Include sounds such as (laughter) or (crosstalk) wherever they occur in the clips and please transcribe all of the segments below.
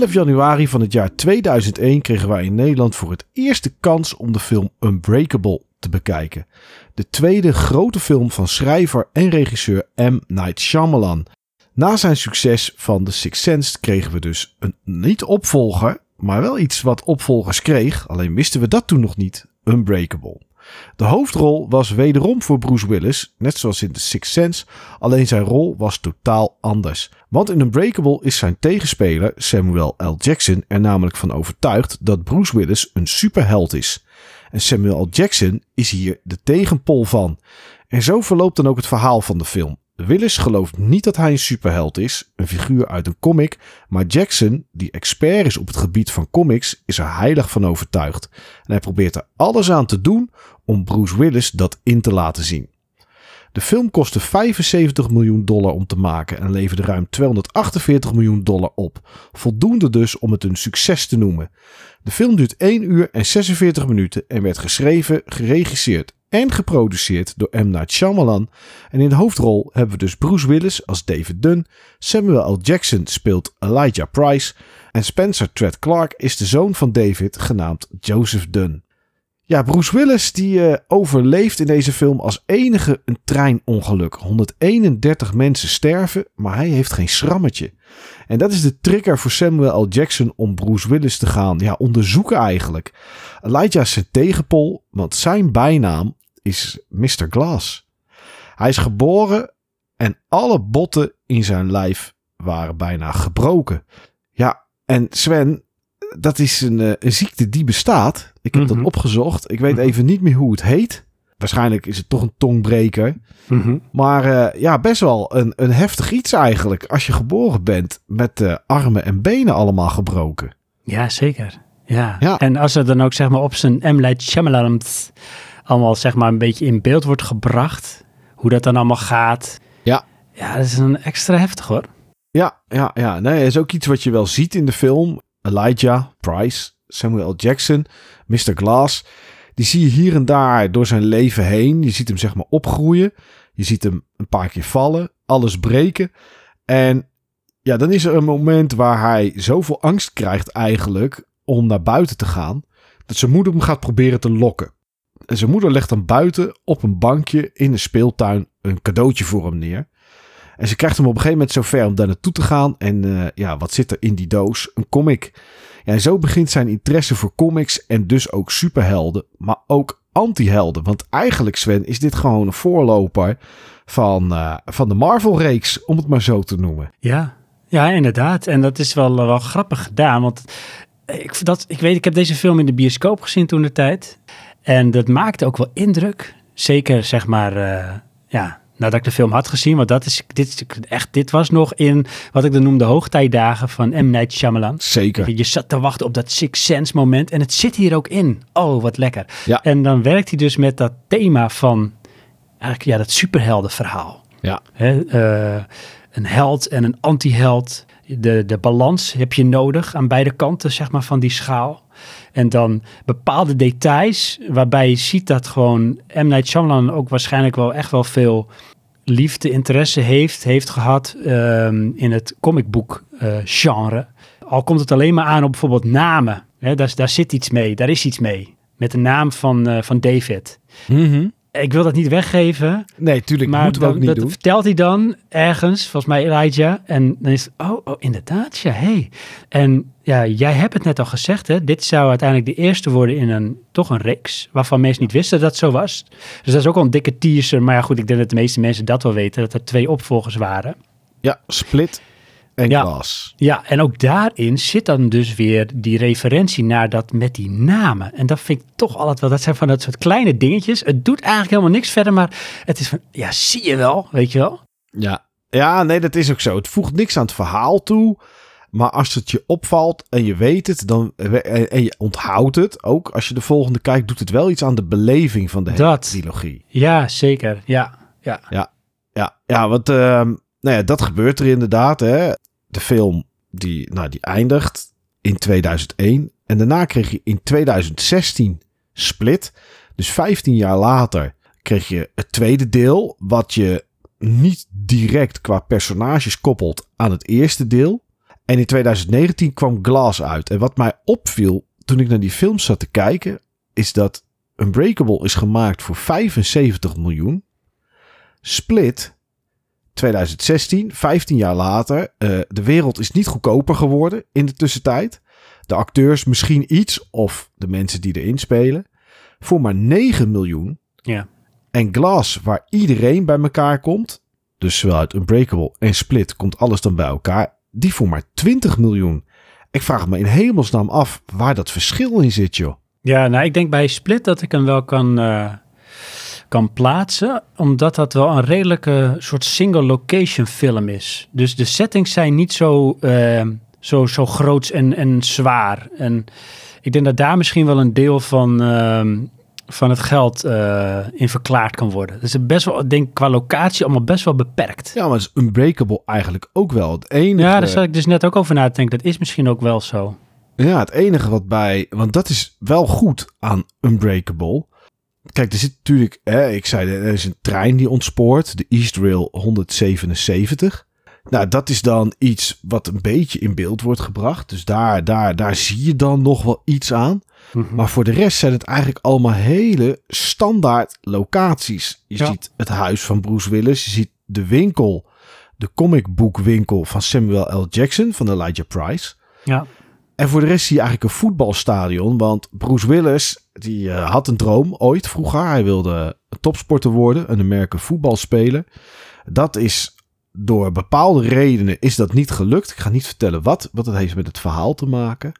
11 januari van het jaar 2001 kregen wij in Nederland voor het eerst de kans om de film Unbreakable te bekijken. De tweede grote film van schrijver en regisseur M. Night Shyamalan. Na zijn succes van The Sixth Sense kregen we dus een niet opvolger, maar wel iets wat opvolgers kreeg, alleen wisten we dat toen nog niet, Unbreakable. De hoofdrol was wederom voor Bruce Willis, net zoals in The Sixth Sense, alleen zijn rol was totaal anders. Want in Unbreakable is zijn tegenspeler Samuel L. Jackson er namelijk van overtuigd dat Bruce Willis een superheld is. En Samuel L. Jackson is hier de tegenpol van. En zo verloopt dan ook het verhaal van de film. Willis gelooft niet dat hij een superheld is, een figuur uit een comic, maar Jackson, die expert is op het gebied van comics, is er heilig van overtuigd. En hij probeert er alles aan te doen om Bruce Willis dat in te laten zien. De film kostte 75 miljoen dollar om te maken en leverde ruim 248 miljoen dollar op. Voldoende dus om het een succes te noemen. De film duurt 1 uur en 46 minuten en werd geschreven, geregisseerd en geproduceerd door M. Night Shyamalan. En in de hoofdrol hebben we dus Bruce Willis als David Dunn, Samuel L. Jackson speelt Elijah Price en Spencer Tread Clark is de zoon van David genaamd Joseph Dunn. Ja, Bruce Willis die uh, overleeft in deze film als enige een treinongeluk. 131 mensen sterven, maar hij heeft geen schrammetje. En dat is de trigger voor Samuel L. Jackson om Bruce Willis te gaan ja, onderzoeken eigenlijk. Elijah is zijn tegenpol, want zijn bijnaam is Mr. Glass. Hij is geboren en alle botten in zijn lijf waren bijna gebroken. Ja, en Sven, dat is een, uh, een ziekte die bestaat. Ik heb Mhm. dat opgezocht. Ik weet Mhm. even niet meer hoe het heet. Waarschijnlijk is het toch een tongbreker. Mhm. Maar eh, ja, best wel een, een heftig iets eigenlijk. Als je geboren bent met eh, armen en benen allemaal gebroken. Ja, zeker. Ja. Ja. En als er dan ook zeg maar op zijn. Night Shyamalan allemaal zeg maar een beetje in beeld wordt gebracht, hoe dat dan allemaal gaat. Ja. Ja, dat is een extra heftig hoor. Ja, ja, ja. Nee, is ook iets wat je wel ziet in de film. Elijah, Price, Samuel L. Jackson, Mr. Glass. Die zie je hier en daar door zijn leven heen. Je ziet hem zeg maar opgroeien. Je ziet hem een paar keer vallen. Alles breken. En ja, dan is er een moment waar hij zoveel angst krijgt eigenlijk om naar buiten te gaan. Dat zijn moeder hem gaat proberen te lokken. En zijn moeder legt dan buiten op een bankje in de speeltuin een cadeautje voor hem neer. En ze krijgt hem op een gegeven moment zover om daar naartoe te gaan. En eh, ja, wat zit er in die doos? Een comic. Ja, en zo begint zijn interesse voor comics en dus ook superhelden, maar ook antihelden. Want eigenlijk, Sven, is dit gewoon een voorloper van, eh, van de Marvel-reeks, om het maar zo te noemen. Ja, ja inderdaad. En dat is wel, wel grappig gedaan. Want ik, dat, ik weet, ik heb deze film in de bioscoop gezien toen de tijd. En dat maakte ook wel indruk. Zeker, zeg maar, eh, ja, nadat ik de film had gezien. Want dat is, dit, echt, dit was nog in wat ik dan noemde hoogtijdagen van M. Night Shyamalan. Zeker. Je, zat te wachten op dat Six Sense moment. En het zit hier ook in. Oh, wat lekker. Ja. En dan werkt hij dus met dat thema van eigenlijk ja, dat superheldenverhaal. Ja. Hè, eh, een held en een anti-held. De, de balans heb je nodig aan beide kanten zeg maar, van die schaal. En dan bepaalde details waarbij je ziet dat gewoon M. Night Shyamalan ook waarschijnlijk wel echt wel veel liefde, interesse heeft, heeft gehad ehm, in het comicboek eh, genre. Al komt het alleen maar aan op bijvoorbeeld namen. Daar, daar zit iets mee, daar is iets mee. Met de naam van, eh, van David. Ik wil dat niet weggeven, Nee, tuurlijk, maar moeten we ook niet dat doen. vertelt hij dan ergens, volgens mij Elijah. En dan is het, oh, oh inderdaad, ja, hey. En ja, jij hebt het net al gezegd, hè. Dit zou uiteindelijk de eerste worden in een, toch een reeks, waarvan mensen niet wisten dat het zo was. Dus dat is ook wel een dikke teaser. Maar ja, goed, ik denk dat de meeste mensen dat wel weten, dat er twee opvolgers waren. Ja, Split en Ja. Ja, en ook daarin zit dan dus weer die referentie naar dat met die namen. En dat vind ik toch altijd wel, dat zijn van dat soort kleine dingetjes. Het doet eigenlijk helemaal niks verder, maar het is van, ja, zie je wel, weet je wel. Ja. ja, nee, dat is ook zo. Het voegt niks aan het verhaal toe. Maar als het je opvalt en je weet het, dan, en je onthoudt het ook. Als je de volgende kijkt, doet het wel iets aan de beleving van de hele Dat. trilogie. Ja, zeker. Ja, ja. Ja, ja want ehm, nou ja, dat gebeurt er inderdaad. Hè. De film die, nou, die eindigt in 2001. En daarna kreeg je in 2016 Split. Dus 15 jaar later kreeg je het tweede deel. Wat je niet direct qua personages koppelt aan het eerste deel. En in 2019 kwam Glass uit. En wat mij opviel toen ik naar die film zat te kijken, is dat Unbreakable is gemaakt voor 75 miljoen. Split 2016, 15 jaar later. Uh, de wereld is niet goedkoper geworden in de tussentijd. De acteurs misschien iets, of de mensen die erin spelen. Voor maar 9 miljoen. Ja. En Glass, waar iedereen bij elkaar komt. Dus zowel uit Unbreakable en Split komt alles dan bij elkaar. Die voor maar 20 miljoen. Ik vraag me in hemelsnaam af waar dat verschil in zit, joh. Ja, nou, ik denk bij Split dat ik hem wel kan, uh, kan plaatsen. Omdat dat wel een redelijke soort single location film is. Dus de settings zijn niet zo, uh, zo, zo groots en, en zwaar. En ik denk dat daar misschien wel een deel van, uh, van het geld uh, in verklaard kan worden. Dus best wel, ik denk qua locatie allemaal best wel beperkt. Ja, maar is Unbreakable eigenlijk ook wel. Het enige... Ja, daar zat ik dus net ook over na te denken. Dat is misschien ook wel zo. Ja, het enige wat bij... Want dat is wel goed aan Unbreakable. Kijk, er zit natuurlijk... Hè, ik zei, er is een trein die ontspoort. De East Rail 177. Nou, dat is dan iets wat een beetje in beeld wordt gebracht. Dus daar, daar, daar zie je dan nog wel iets aan. Mm -hmm. Maar voor de rest zijn het eigenlijk allemaal hele standaard locaties. Je ja. ziet het huis van Bruce Willis. Je ziet de winkel, de comicboekwinkel van Samuel L. Jackson van Elijah Price. Ja. En voor de rest zie je eigenlijk een voetbalstadion. Want Bruce Willis, die uh, had een droom ooit vroeger. Hij wilde topsporter worden, een Amerikaanse voetbalspeler. Dat is door bepaalde redenen is dat niet gelukt. Ik ga niet vertellen wat, wat het heeft met het verhaal te maken.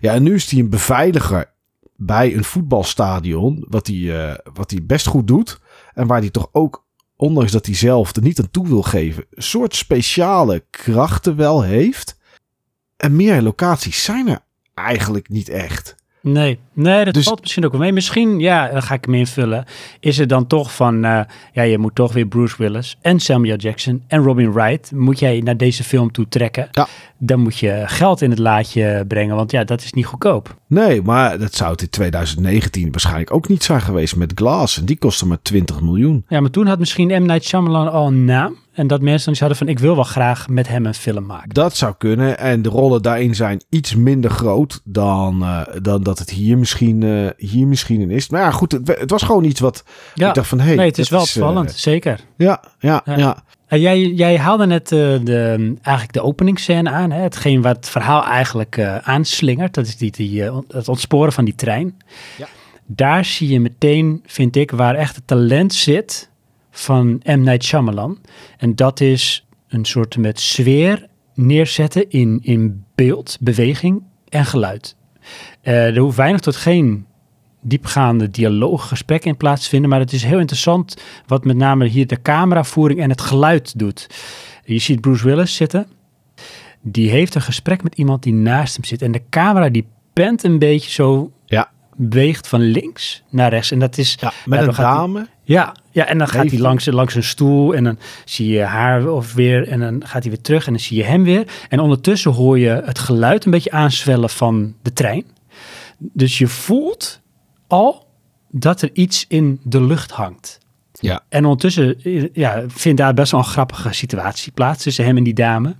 Ja, en nu is hij een beveiliger bij een voetbalstadion, wat hij, uh, wat hij best goed doet. En waar hij toch ook, ondanks dat hij zelf er niet aan toe wil geven, een soort speciale krachten wel heeft. En meer locaties zijn er eigenlijk niet echt. Nee, nee dat dus, valt misschien ook wel mee. Misschien, ja, dan ga ik hem invullen. Is het dan toch van, uh, ja, je moet toch weer Bruce Willis en Samuel Jackson en Robin Wright. Moet jij naar deze film toe trekken? Ja. Dan moet je geld in het laadje brengen, want ja, dat is niet goedkoop. Nee, maar dat zou het in 2019 waarschijnlijk ook niet zijn geweest met Glass. En die kostte maar 20 miljoen. Ja, maar toen had misschien M. Night Shyamalan al een naam. En dat mensen dan zouden van, ik wil wel graag met hem een film maken. Dat zou kunnen. En de rollen daarin zijn iets minder groot dan, uh, dan dat het hier misschien, uh, hier misschien in is. Maar ja, goed, het, het was gewoon iets wat ja. ik dacht van, hey, Nee, het is wel opvallend, uh, zeker. Ja, ja, ja. jij, jij haalde net de, eigenlijk de openingsscène aan. Hè? Hetgeen wat het verhaal eigenlijk aanslingert. Dat is die, die, het ontsporen van die trein. Ja. Daar zie je meteen, vind ik, waar echt het talent zit van M. Night Shyamalan. En dat is een soort met sfeer neerzetten in, in beeld, beweging en geluid. Uh, er hoeft weinig tot geen diepgaande dialoog, gesprek in plaats te vinden. Maar het is heel interessant wat met name hier de cameravoering en het geluid doet. Je ziet Bruce Willis zitten. Die heeft een gesprek met iemand die naast hem zit. En de camera die pent een beetje zo ja. beweegt van links naar rechts. En dat is... Ja, met ja, een dame. Ja, ja, en dan gaat hij langs, langs een stoel en dan zie je haar of weer en dan gaat hij weer terug en dan zie je hem weer. En ondertussen hoor je het geluid een beetje aanzwellen van de trein. Dus je voelt al dat er iets in de lucht hangt. Ja. En ondertussen ja, vindt daar best wel een grappige situatie plaats tussen hem en die dame.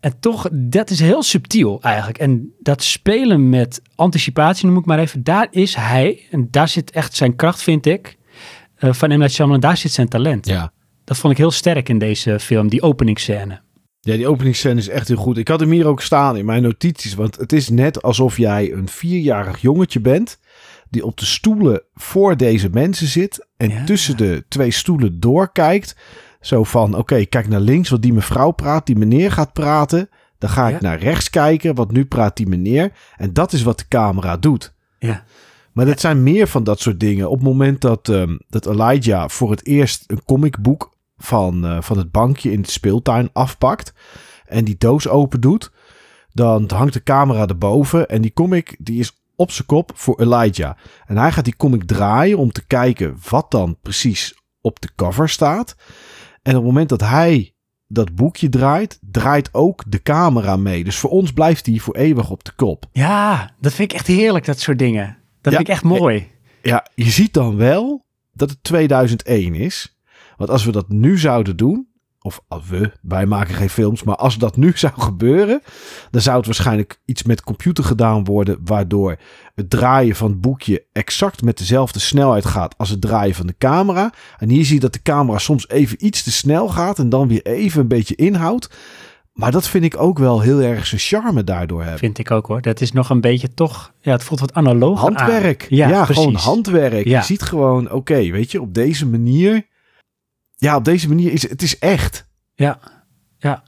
En toch, dat is heel subtiel eigenlijk. En dat spelen met anticipatie, noem ik maar even, daar is hij. En daar zit echt zijn kracht, vind ik. Uh, van M. Night Shyamalan, daar zit zijn talent. Ja. Dat vond ik heel sterk in deze film, die openingsscène. Ja, die openingsscène is echt heel goed. Ik had hem hier ook staan in mijn notities. Want het is net alsof jij een vierjarig jongetje bent. Die op de stoelen voor deze mensen zit. En Ja. tussen de twee stoelen doorkijkt. Zo van, oké, kijk naar links, want die mevrouw praat. Die meneer gaat praten. Dan ga ik Ja. naar rechts kijken, want nu praat die meneer. En dat is wat de camera doet. Ja. Maar dat zijn meer van dat soort dingen. Op het moment dat, ehm, dat Elijah voor het eerst een comicboek van, eh, van het bankje in de speeltuin afpakt. En die doos open doet. Dan hangt de camera erboven. En die comic die is op zijn kop voor Elijah. En hij gaat die comic draaien om te kijken wat dan precies op de cover staat. En op het moment dat hij dat boekje draait, draait ook de camera mee. Dus voor ons blijft hij voor eeuwig op de kop. ja, dat vind ik echt heerlijk, dat soort dingen. Dat Ja. vind ik echt mooi. Ja, je ziet dan wel dat het 2001 is. Want als we dat nu zouden doen, of we, wij maken geen films, maar als dat nu (laughs) zou gebeuren, dan zou het waarschijnlijk iets met computer gedaan worden, waardoor het draaien van het boekje exact met dezelfde snelheid gaat als het draaien van de camera. En hier zie je dat de camera soms even iets te snel gaat en dan weer even een beetje inhoudt. Maar dat vind ik ook wel heel erg zijn charme daardoor hebben. Vind ik ook hoor. Dat is nog een beetje toch, ja, het voelt wat analoog Handwerk. Ja, Ja, precies. gewoon handwerk. Ja. Je ziet gewoon, oké, weet je, op deze manier. Ja, op deze manier is het is echt. Ja, ja.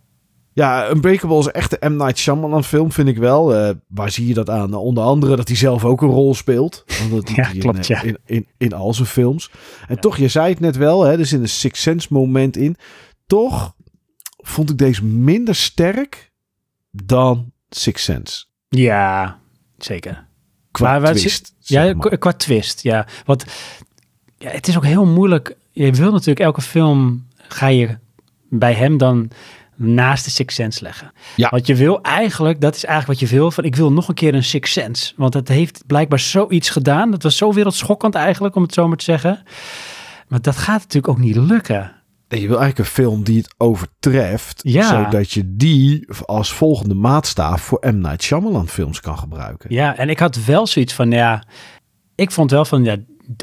Ja, Unbreakable is echt de M. Night Shyamalan film, vind ik wel. Eh, waar zie je dat aan? Onder andere dat hij zelf ook een rol speelt. Want dat doet Ja, hij in, klopt, eh, ja. In, in, in al zijn films. En toch, je zei het net wel, hè, er zit een Sixth Sense moment in. Toch vond ik deze minder sterk dan Sixth Sense. Ja, zeker. Qua Maar twist. Ja, maar. qua- twist, ja. Want ja, het is ook heel moeilijk. Je wil natuurlijk elke film, ga je bij hem dan naast de Sixth Sense leggen. Ja. Want je wil eigenlijk, dat is eigenlijk wat je wil, van ik wil nog een keer een Sixth Sense. Want het heeft blijkbaar zoiets gedaan. Dat was zo wereldschokkend eigenlijk, om het zo maar te zeggen. Maar dat gaat natuurlijk ook niet lukken. En je wil eigenlijk een film die het overtreft, Ja. zodat je die als volgende maatstaaf voor M. Night Shyamalan films kan gebruiken. Ja, en ik had wel zoiets van, ja, ik vond wel van, ja,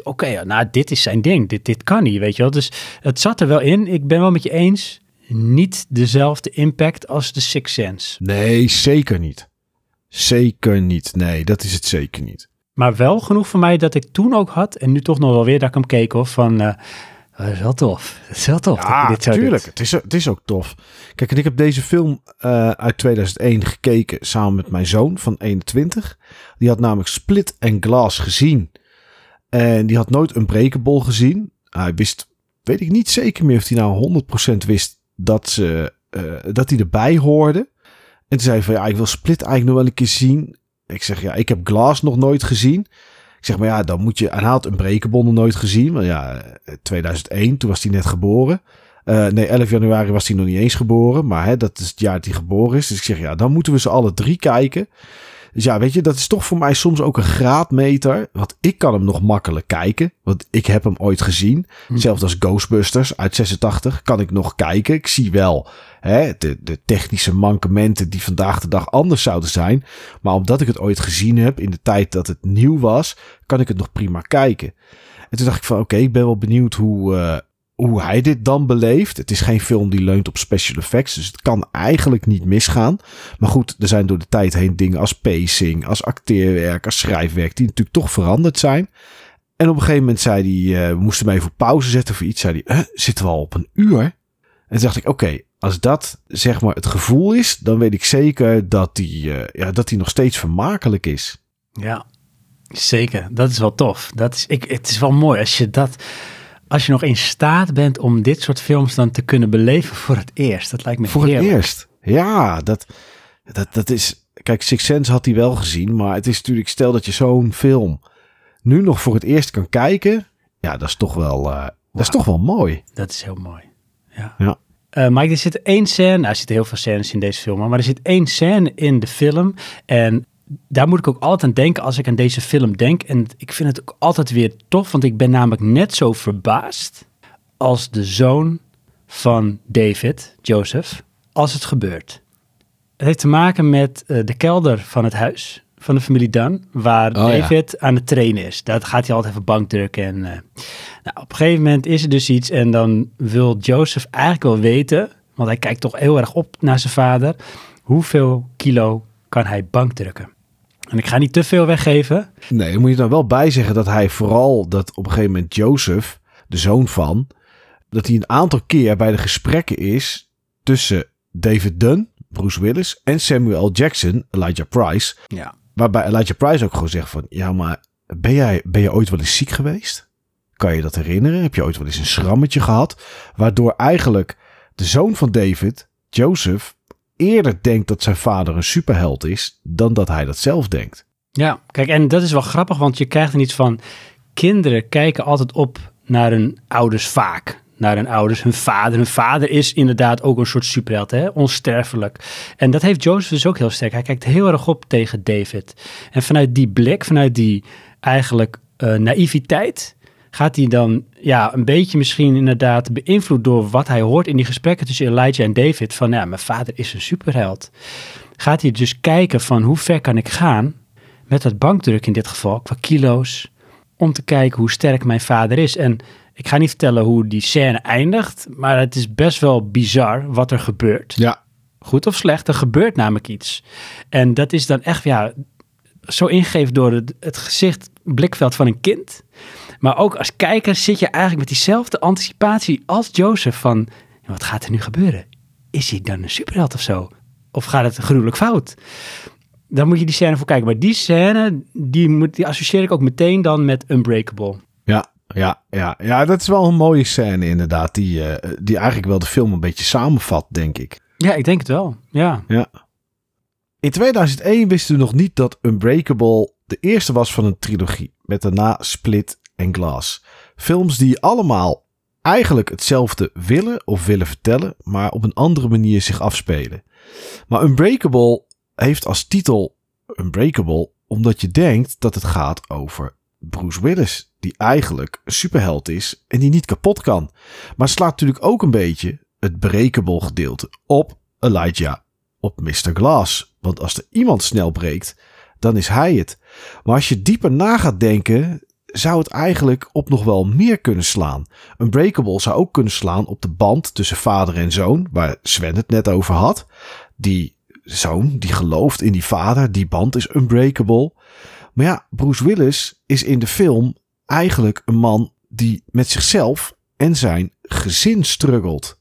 oké, nou, dit is zijn ding. Dit, dit kan niet, weet je wel. Dus het zat er wel in. Ik ben wel met je eens. Niet dezelfde impact als de Sixth Sense. Nee, zeker niet. Zeker niet. Nee, dat is het zeker niet. Maar wel genoeg voor mij dat ik toen ook had, en nu toch nog wel weer dat ik hem keek hoor, van, eh, dat is wel tof. Dat is wel tof. Ja, dit tuurlijk. Het is, het is ook tof. Kijk, en ik heb deze film eh, uit 2001 gekeken samen met mijn zoon van 21. Die had namelijk Split and Glass gezien. En die had nooit Unbreakable gezien. Hij wist, weet ik niet zeker meer of hij nou 100% wist dat, ze, eh, dat hij erbij hoorde. En toen zei hij van, ja, ik wil Split eigenlijk nog wel een keer zien. Ik zeg, ja, ik heb Glass nog nooit gezien. Ik zeg, maar ja, dan moet je... En hij had Unbreakable nog nooit gezien. Maar ja, eh, 2001, toen was hij net geboren. Eh, nee, 11 januari was hij nog niet eens geboren. Maar hè, dat is het jaar dat hij geboren is. Dus ik zeg, ja, dan moeten we ze alle drie kijken. Dus ja, weet je, dat is toch voor mij soms ook een graadmeter. Want ik kan hem nog makkelijk kijken. Want ik heb hem ooit gezien. Hm. Zelfs als Ghostbusters uit 86 kan ik nog kijken. Ik zie wel hè, de, de technische mankementen die vandaag de dag anders zouden zijn. Maar omdat ik het ooit gezien heb in de tijd dat het nieuw was, kan ik het nog prima kijken. En toen dacht ik van oké, ik ben wel benieuwd hoe, eh, hoe hij dit dan beleeft. Het is geen film die leunt op special effects, dus het kan eigenlijk niet misgaan. Maar goed, er zijn door de tijd heen dingen als pacing, als acteerwerk, als schrijfwerk, die natuurlijk toch veranderd zijn. En op een gegeven moment zei hij, eh, we moesten hem even pauze zetten voor iets. Zei hij, zitten we al op een uur? En dacht ik, oké, als dat zeg maar het gevoel is, dan weet ik zeker dat hij eh, ja, dat hij nog steeds vermakelijk is. Ja, zeker. Dat is wel tof. Dat is, ik, het is wel mooi als je dat, als je nog in staat bent om dit soort films dan te kunnen beleven voor het eerst. Dat lijkt me Voor het heerlijk. eerst. Ja, dat, dat, dat is. Kijk, Six Sense had hij wel gezien, maar het is natuurlijk, stel dat je zo'n film nu nog voor het eerst kan kijken. Ja, dat is toch wel, eh, dat is toch wel mooi. Dat is heel mooi. Ja. Ja. Mike, er zit één scène, nou, er zitten heel veel scènes in deze film, maar er zit één scène in de film en daar moet ik ook altijd aan denken als ik aan deze film denk. En ik vind het ook altijd weer tof, want ik ben namelijk net zo verbaasd als de zoon van David, Joseph, als het gebeurt. Het heeft te maken met eh, de kelder van het huis van de familie Dunn, waar Oh, ja. David aan het trainen is. Dat gaat hij altijd even bankdrukken. En, eh, nou, op een gegeven moment is er dus iets en dan wil Joseph eigenlijk wel weten, want hij kijkt toch heel erg op naar zijn vader, hoeveel kilo kan hij bankdrukken? En ik ga niet te veel weggeven. Nee, dan moet je dan wel bij zeggen dat hij vooral dat op een gegeven moment Joseph, de zoon van, dat hij een aantal keer bij de gesprekken is tussen David Dunn, Bruce Willis en Samuel L. Jackson, Elijah Price. Ja. Waarbij Elijah Price ook gewoon zegt van, ja, maar ben jij, ben je ooit wel eens ziek geweest? Kan je dat herinneren? Heb je ooit wel eens een schrammetje gehad? Waardoor eigenlijk de zoon van David, Joseph, eerder denkt dat zijn vader een superheld is, dan dat hij dat zelf denkt. Ja, kijk, en dat is wel grappig, want je krijgt er iets van. Kinderen kijken altijd op naar hun ouders vaak. Naar hun ouders, hun vader. Hun vader is inderdaad ook een soort superheld, hè? onsterfelijk. En dat heeft Joseph dus ook heel sterk. Hij kijkt heel erg op tegen David. En vanuit die blik, vanuit die eigenlijk eh, naïviteit, gaat hij dan ja, een beetje misschien inderdaad beïnvloed door wat hij hoort in die gesprekken tussen Elijah en David. Van ja, mijn vader is een superheld. Gaat hij dus kijken van hoe ver kan ik gaan met dat bankdruk in dit geval, qua kilo's, om te kijken hoe sterk mijn vader is. En ik ga niet vertellen hoe die scène eindigt, maar het is best wel bizar wat er gebeurt. Ja. Goed of slecht, er gebeurt namelijk iets. En dat is dan echt, ja, zo ingegeven door het, het gezicht, blikveld van een kind. Maar ook als kijker zit je eigenlijk met diezelfde anticipatie als Joseph van, wat gaat er nu gebeuren? Is hij dan een superheld of zo? Of gaat het gruwelijk fout? Dan moet je die scène voor kijken. Maar die scène, die, moet, die associeer ik ook meteen dan met Unbreakable. Ja, ja, ja, ja, dat is wel een mooie scène inderdaad. Die, eh, die eigenlijk wel de film een beetje samenvat, denk ik. Ja, ik denk het wel. Ja. Ja. In 2001 wisten we nog niet dat Unbreakable de eerste was van een trilogie. Met daarna Split en Glass. Films die allemaal eigenlijk hetzelfde willen of willen vertellen, maar op een andere manier zich afspelen. Maar Unbreakable heeft als titel Unbreakable omdat je denkt dat het gaat over Bruce Willis, die eigenlijk een superheld is en die niet kapot kan. Maar slaat natuurlijk ook een beetje het breakable gedeelte op Elijah, op Mr. Glass. Want als er iemand snel breekt, dan is hij het. Maar als je dieper na gaat denken, zou het eigenlijk op nog wel meer kunnen slaan. Unbreakable zou ook kunnen slaan op de band tussen vader en zoon, waar Sven het net over had. Die zoon, die gelooft in die vader, die band is unbreakable. Maar ja, Bruce Willis is in de film eigenlijk een man die met zichzelf en zijn gezin struggelt.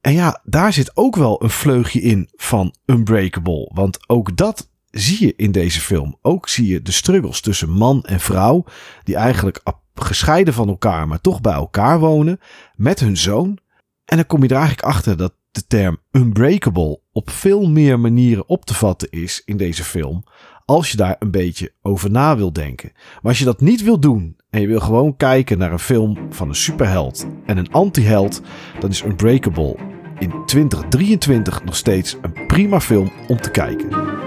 En ja, daar zit ook wel een vleugje in van Unbreakable. Want ook dat zie je in deze film. Ook zie je de struggles tussen man en vrouw, die eigenlijk gescheiden van elkaar, maar toch bij elkaar wonen, met hun zoon. En dan kom je er eigenlijk achter dat de term Unbreakable op veel meer manieren op te vatten is in deze film. Als je daar een beetje over na wil denken. Maar als je dat niet wil doen en je wil gewoon kijken naar een film van een superheld en een antiheld, dan is Unbreakable in 2023 nog steeds een prima film om te kijken.